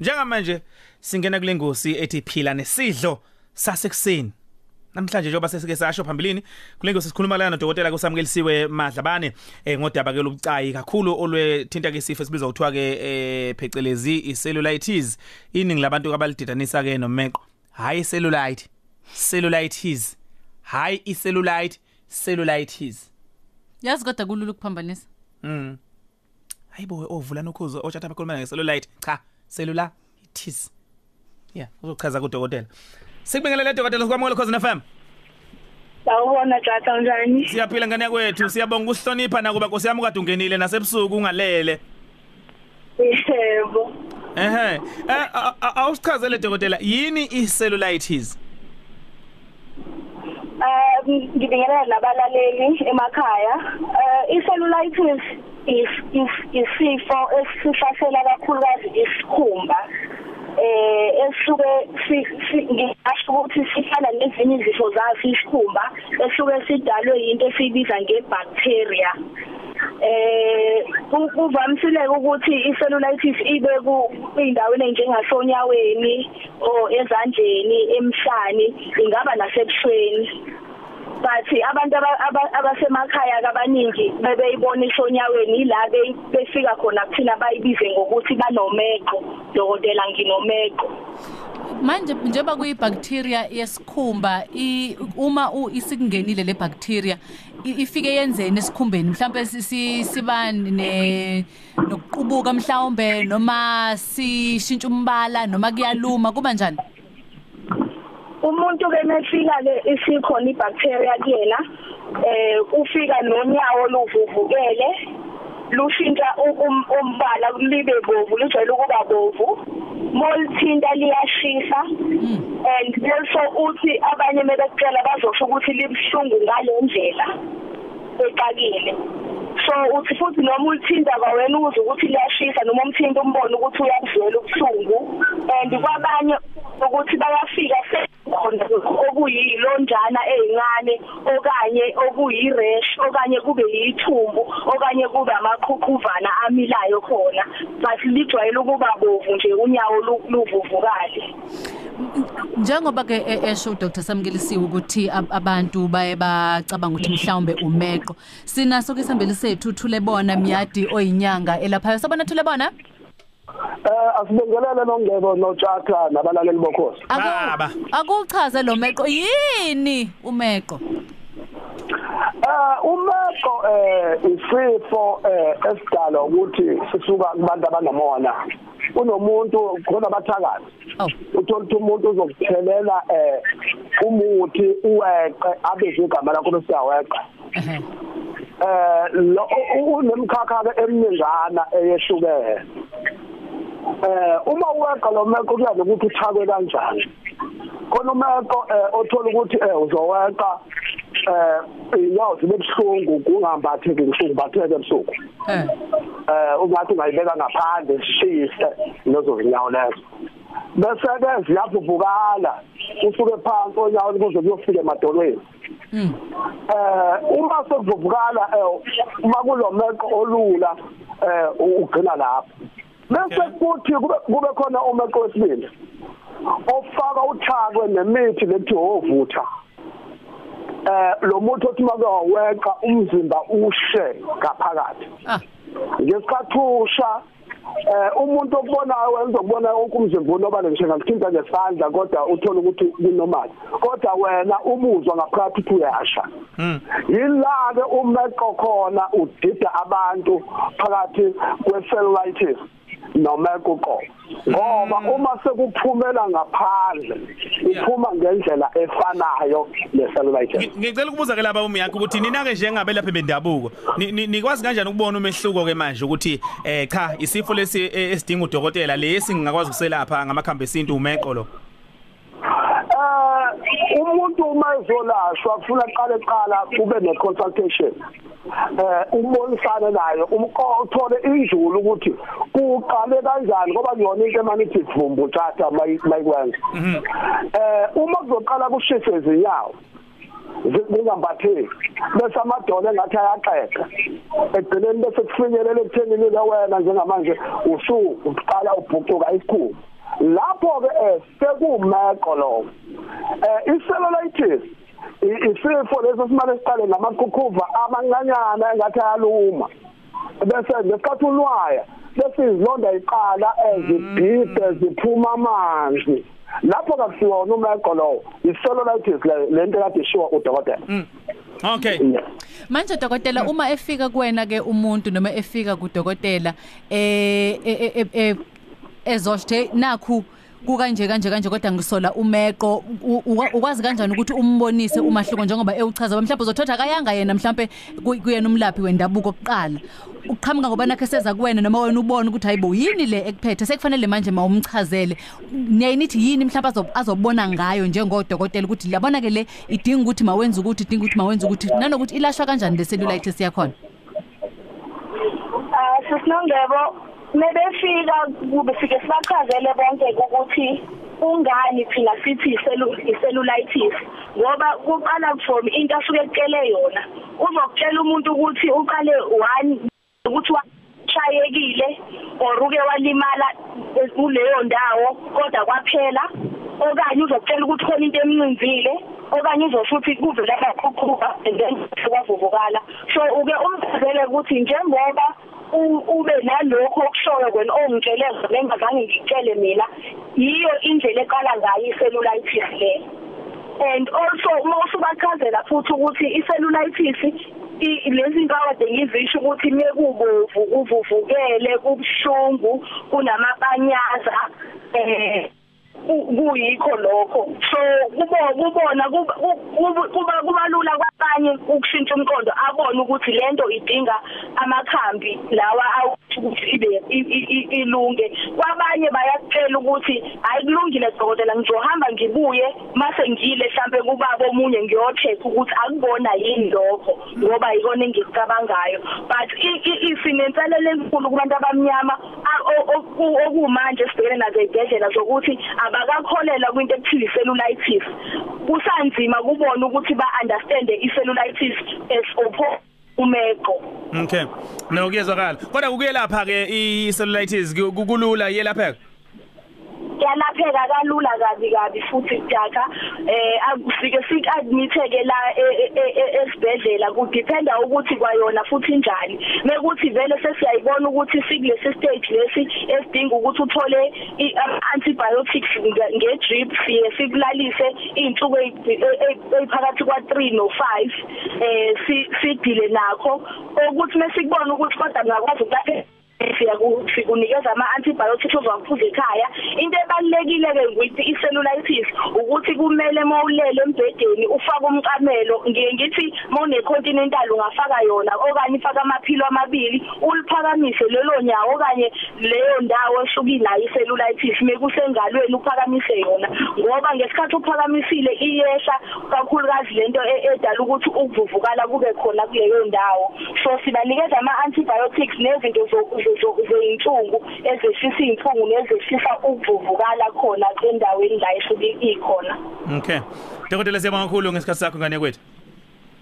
Njengamanje singena kule ngosi ethi phila nesidlo sasekuseni. Namhlanje njengoba sesike sasho phambilini kule ngosi sikhuluma lana nodokotela kusamukelisiwe Madlabane eh ngodaba ke lobucayi kakhulu olwethinta ke isifo esibizwa ukuthiwa ke eh phecelezi icellulitis. Iningi labantu abalididanisa ke nomeqo hayi cellulite cellulitis hayi icellulite cellulitis. Yazi kodwa kulula ukuphambanisa. Mm. Hayibo ovula nokhuzo otshatha bakhuluma ngecellulite cha. Cellulitis yeah uzochaza kudokotela Sikubingelele dokotela sikwamukela Khosi FM Sawubona tata njani? Siyaphila ngane kwethu siyabonga ukuhlonipha nakuba Nkosi yami kade ungenile nasebusuku ungalele Yebo. Ehhe eh awusichazele dokotela yini icellulitis Eh ngibingelela nabalaleli emakhaya. Eh icellulitis is is isifo esihlasela kakhulukazi isikhumba. eh esuke ngisho ukuthi sifana nezinye izifo zaso isikhumba esuke sidalwe into esibiza ngebacteria eh kuvamisile ukuthi icellulitis ibe kuyindaweni enjengasonyaweni o ezandleni emhlani ingaba nasebusweni but abantu abasemakhaya kabaningi bebeyibona isonyaweni ila befika khona kuthina bayibize ngokuthi banomeqo. Dokotela nginomeqo. Manje njengoba kuyibacteria yesikhumba uma isikungenile le bacteria ifike yenzeni esikhumbeni? Mhlawumbe siba ne nokuqubuka mhlawumbe noma sishintsha umbala noma kuyaluma kuba njani? Umuntu ke mefika ke isikhona ibacteria kuyena eh ufika nonyawo luvuvukele lushintsha umbala libe bovu lijwayele ukuba bovu molithinta liyashisa and also uthi abanye mebekucela bazosho ukuthi libhlungu ngalendlela exakile so uthi futhi noma ulithinta kwawena uze ukuthi liyashisa noma umthinta umbone ukuthi uyakuzwela ubuhlungu. And kwabanye ukuthi bayafika khona okuyilonjana ezincane okanye okuyiresh okanye kube yithumbu okanye kube amaqhuqhuvana amilayo khona. But lijwayele ukuba bovu nje unyawo luvuvukale. Njengoba ke esho Dr Samkelisiwe ukuthi abantu baye bacabanga ukuthi mhlawumbe umeqo sinaso ke isambeli sethu thule bona miyadi oyinyanga elaphayo sabona thule bona Eh asibongelele nongebo notshatha nabalaleli bokhosi. Baba. Akuchaze lo meqo yini umeqo? Eh umeqo eh isifo eh esidala ukuthi sisuka kubantu abanomona. Unomuntu khona abathakazi. Oh. Uthola ukuthi umuntu uzokuthelela eh umuthi uweqe abeze igama lakho bese yaweqa. Ehhe. Eh lo unemkhakha ke eminingana eyehlukene. eh uma uweqa lo meko kuya ukuthi uthakwe kanjani khona umeko eh othola ukuthi eh uzoweqa eh inyawo zibe buhlungu kungambatheki buhlungu batheke ebusuku Eh. ungathi ungayibeka ngaphandle sishise lezo zinyawo lezo bese ke ziyavuvukala usuke phansi onyawo kuze kuyofika emadolweni. Mm. eh uma sekuvuvukala eh uma kulo meko olula eh ugcina lapho. Bese kuthi kube kube khona umeqo wesibili ofaka uthakwe nemithi lethi ovutha. Eh lo muntu othi make waweqa umzimba ushe ngaphakathi. Ah. ngesikhathi usha eh umuntu okubonayo wenza ukubona wonke umzimba unoba ngishenga ngithinta ngesandla kodwa uthola ukuthi kunormal kodwa wena ubuzwa ngaphakathi ukuthi uyasha Mm. yila ke umeqo khona udida abantu phakathi kwecellulitis nomeqo uqobo ngoba uma sekuphumela ngaphandle iphuma ngendlela efanayo necellulitis Ngicela ukubuza ke laba umiyakho ukuthi nina ke njengabelaphi bendabuko ni- ni- nikwazi kanjani ukubona umehluko ke manje ukuthi eh cha isifo lesi eh, esidinga udokotela lesi ngingakwazi ukuselapha ngamakhambi esintu umeqo lo? Umuntu uma ezolashwa kufuna aqale eqala kube ne consultation eh ubonisane nayo umqothole injulu ukuthi kuqale kanjani ngoba yona into emanithi vumbu tata mayikwenza eh uma kuzoqala kushise izinyawo kungambatheki bese amadolo engathi ayaxexa egcineni bese kufinyelela ekuthenini wena njengamanje usu uqala ubhucuka isikhulu lapho ke eh sekumeqo lo eh icellulitis isifo leso simane siqale ngamakhukhuva amancanyana engathi ayaluma. Bese ngesikhathi unwaya bese izilonda iqala ezibhide ziphuma amanzi. Lapho kakusiwona umeqo lo icellulitis lento kade ishiwa udokotela. Okay. Manje dokotela uma efika kuwena ke umuntu noma efika kudokotela eh eh eh ezoshthe nakhu kukanje kanje kanje kodwa ngisola umeqo ukwazi kanjani ukuthi umbonise umahluko njengoba ewuchaza? Mhlawumbe uzothatha kayanga yena mhlawumbe kuyena umlaphi wendabuko oqala uqhamuka ngoba nakhe seza kuwena noma wena ubona ukuthi hayibo yini le ekuphethe? Sekufanele manje mawumchazele niyayinithi yini mhlawumbe azobona ngayo njengodokotela ukuthi yabona ke le idinga ukuthi mawenze ukuthi idinga ukuthi mawenze ukuthi nanokuthi ilashwa kanjani le cellulitis yakhona? Ah sisinongebo mebefika kube sike sibachazele bonke ukuthi ungani thina sithi icellulitis ngoba kuqala from into asuke ekele yona. Uzokutshela umuntu ukuthi uqale 1 ukuthi washayekile or uke walimala kuleyo ndawo kodwa kwaphela. Okanye uzokutshela ukuthi khona into emncinzile okanye uzosho ukuthi kuvela kakhulu and then kwavuvukala so uke umchazele ukuthi njengoba ube nalokho okushoyo kwena ongitshele ngene ngazange ngitshele mina yiyo indlela eqala ngayo icellulitis le. And also uma usubachazela futhi ukuthi icellulitis lezi zinto akade ngizisho ukuthi mekubovu uvuvukele kubuhlungu kunamabanyaza eh kuyikho lokho. So kubona kubona kuba kubalula kwabanye ukushintsha umqondo abone ukuthi lento idinga amakhambi lawa ukuthi ibe ilunge. Kwabanye bayacela ukuthi hayi kulungile dokotela ngizohamba ngibuye mase ngile mhlambe kubaba omunye ngiyocheck ukuthi akubona yini lokho ngoba yikona engikucabangayo. But isinenselele enkulu kubantu abamnyama okumanje sibhekene nazo ezibhedlela zokuthi abakakholela kwinto ekuthiwa cellulitis kusanzima kubona ukuthi ba understand i-cellulitis as opposed umeqo Okay. Nokuyezwakala. Kodwa kukuyelapha ke i-cellulitis kulula yelapheka. Yalapheka kalula kabi kabi futhi jakha eh akufike sik admitheke la esibhedlela. Kudependa ukuthi kwayona futhi njani mekuthi vele sesiyayibona ukuthi sikulesi stage lesi esidinga ukuthi uthole antibiotics nge drip siye sikulalise izinsuku eziphakathi kwa 3 no 5 eh sidile nakho. Ukuthi mesikubona ukuthi kodwa ngakwazi ukuthi sikunikeza ama-antibiotics ozawaphuza ekhaya. Into ebalulekile ke ngithi i-cellulitis ukuthi kumele mawulele embhedeni ufake umcamelo ngiye ngithi mawune-continental ungafaka yona okanye ufake amaphilo amabili uliphakamise lelo nyawo okanye leyo ndawo esuke inayo i-cellulitis mekusengalweni uphakamise yona. Ngoba ngesikhathi uphakamisile iyehla kakhulukazi lento edala ukuthi ukuvuvukala kube khona kuleyo ndawo. So sibanikeza ama-antibiotics nezinto zeyinhlungu ezehlisa izinhlungu nezehlisa ukuvuvukala khona endaweni la esuke ikhona. Okay. Dokotela siyabonga kakhulu ngesikhathi sakho ngane kwethu.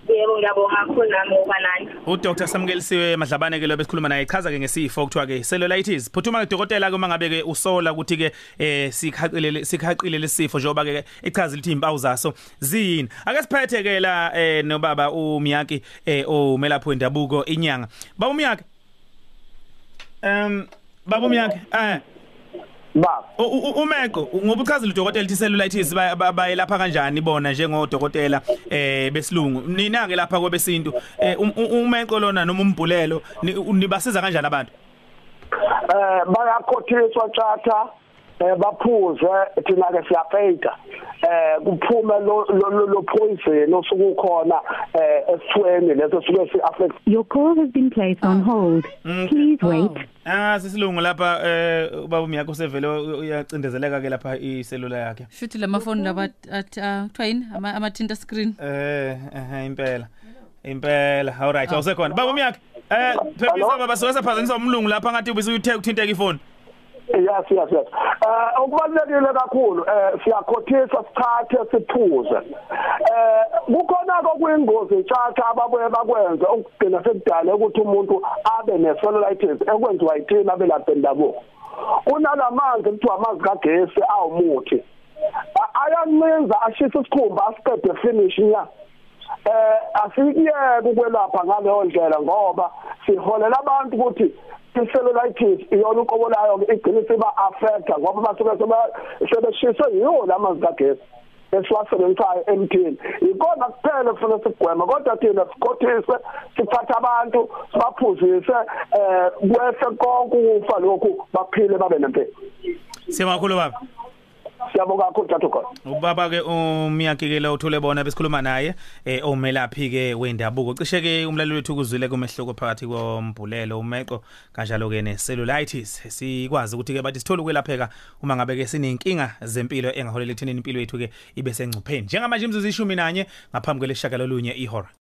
yebo ngiyabonga kakhulu nami ngoba nani. uDr. Samkelisiwe Madlabane ke lo besikhuluma naye chaza ke ngesifo kuthiwa ke cellulitis. Phuthuma ke dokotela ke mangabe ke usola ukuthi ke eh sikhaqile sikhaqile lesifo njengoba ke ichaza lithi impawu zaso zini ake siphethe ke la eh nobaba uMyaki eh omelapho wendabuko inyanga. Baba uMyaki Um baba umyakhe eh. Ba. Umeqo ngoba uchazile udokotela ithi cellulitis bayelapha kanjani bona njengodokotela eh besilungu? Nina ke lapha kwebesintu umeqo lona noma umbhulelo nibasiza kanjani abantu? Eh bayakhothiswa tjatha eh baphuze thina ke siyapeyita eh kuphume lo lo poison osukukhona eh esithweni leso suke si affect Your call has been placed on hold. Please wait. ah sisilungu lapha eh baba umyakho sevele uyacindezeleka ke lapha iselula yakhe. Shuthi lamafoni laba athi kuthiwa yini ama tinta screen. eh eh impela. Impela. All right awusekhona. Baba umyakhe eh phephisa baba soke phazanisa umlungu lapha ngathi ubisuyithe ukuthinteka ifoni. Yes yes yes. Eh okubalekile kakhulu eh siyakhothisa sithathe siphuze eh kukhona kokuyingozi etshatha ababuye bakwenze okugcina sekudala ukuthi umuntu abe necellulitis ekwenziwa yithina belaphi bendabuko. Kunalamanzi kuthiwa amanzi kagesi awumuthi. A- ayancinza ashisa isikhumba asiqede finish nya. Eh asikiyeke ukwelapha ngaleyo ndlela ngoba siholela abantu ukuthi i-cellulitis iyona uqobolayo igcina siba affecta ngoba basuke sebe- sebeshiswe yiwo lamanzi kagesi esiwasebenzisayo emthini ikona kuphela kufanele sigweme kodwa thina sikhothise siphathe abantu sibaphuzise eh kwehle konke ukufa lokhu baphile babe nempilo Siyabonga kakhulu baba. Siyabonga kakhulu thathu khona Ubaba ke umiyakekela uthole bona besikhuluma naye eh omelaphi ke wendabuko. Cishe ke umlaleli wethu kuzwile kumehluko phakathi kombhulelo umeqo kanjalo ke necellulitis. Sikwazi ukuthi ke bathi sithole ukwelapheka uma ngabe ke sinenkinga zempilo engaholela ekutheni impilo yethu ke ibe sengcupheni. Njengamanje imzuzu ishumi nanye ngaphambi kweleshaka lolunye ihora.